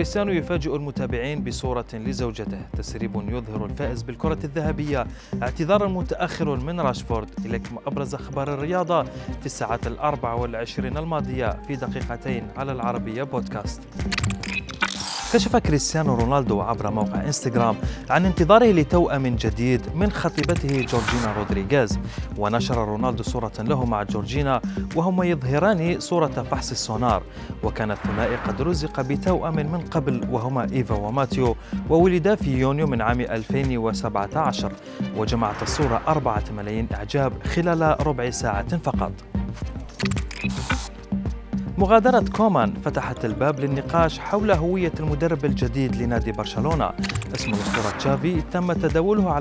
كريستيانو يفاجئ المتابعين بصورة لزوجته. تسريب يظهر الفائز بالكرة الذهبية. اعتذارا متأخر من راشفورد. إليكم أبرز أخبار الرياضة في الساعات الأربع والعشرين الماضية في دقيقتين على العربية بودكاست. كشف كريستيانو رونالدو عبر موقع إنستغرام عن انتظاره لتوأم جديد من خطيبته جورجينا رودريغيز. ونشر رونالدو صورة له مع جورجينا وهما يظهران صورة فحص السونار. وكان الثنائي قد رزق بتوأم من قبل وهما إيفا وماتيو وولدا في يونيو من عام 2017 وجمعت الصورة أربعة ملايين إعجاب خلال ربع ساعة فقط. مغادرة كومان فتحت الباب للنقاش حول هوية المدرب الجديد لنادي برشلونة. اسم الأسطورة تشافي تم تداوله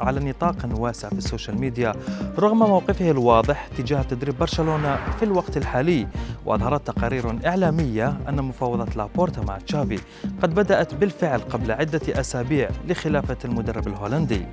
على نطاق واسع في السوشيال ميديا رغم موقفه الواضح تجاه تدريب برشلونة في الوقت الحالي. وأظهرت تقارير إعلامية أن مفاوضات لابورتا مع تشافي قد بدأت بالفعل قبل عدة أسابيع لخلافة المدرب الهولندي.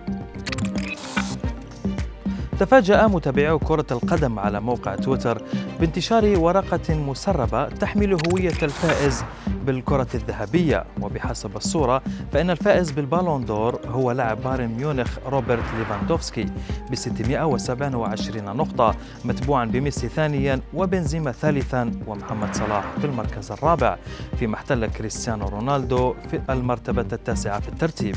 تفاجأ متابعو كرة القدم على موقع تويتر بانتشار ورقة مسربة تحمل هوية الفائز بالكرة الذهبية. وبحسب الصورة فإن الفائز بالبالون دور هو لاعب بايرن ميونخ روبرت ليفاندوفسكي ب 627 نقطة متبوعا بميسي ثانيا وبنزيما ثالثا ومحمد صلاح في المركز الرابع فيما احتل كريستيانو رونالدو في المرتبة التاسعة في الترتيب.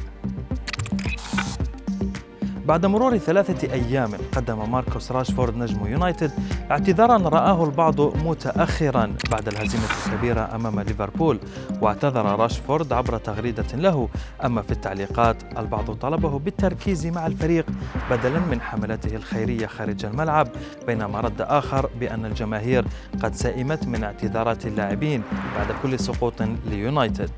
بعد مرور ثلاثة أيام قدم ماركوس راشفورد نجم يونايتد اعتذارا رآه البعض متأخرا بعد الهزيمة الكبيرة أمام ليفربول واعتذر راشفورد عبر تغريدة له. أما في التعليقات البعض طلبه بالتركيز مع الفريق بدلا من حملته الخيرية خارج الملعب بينما رد آخر بأن الجماهير قد سئمت من اعتذارات اللاعبين بعد كل سقوط ليونايتد.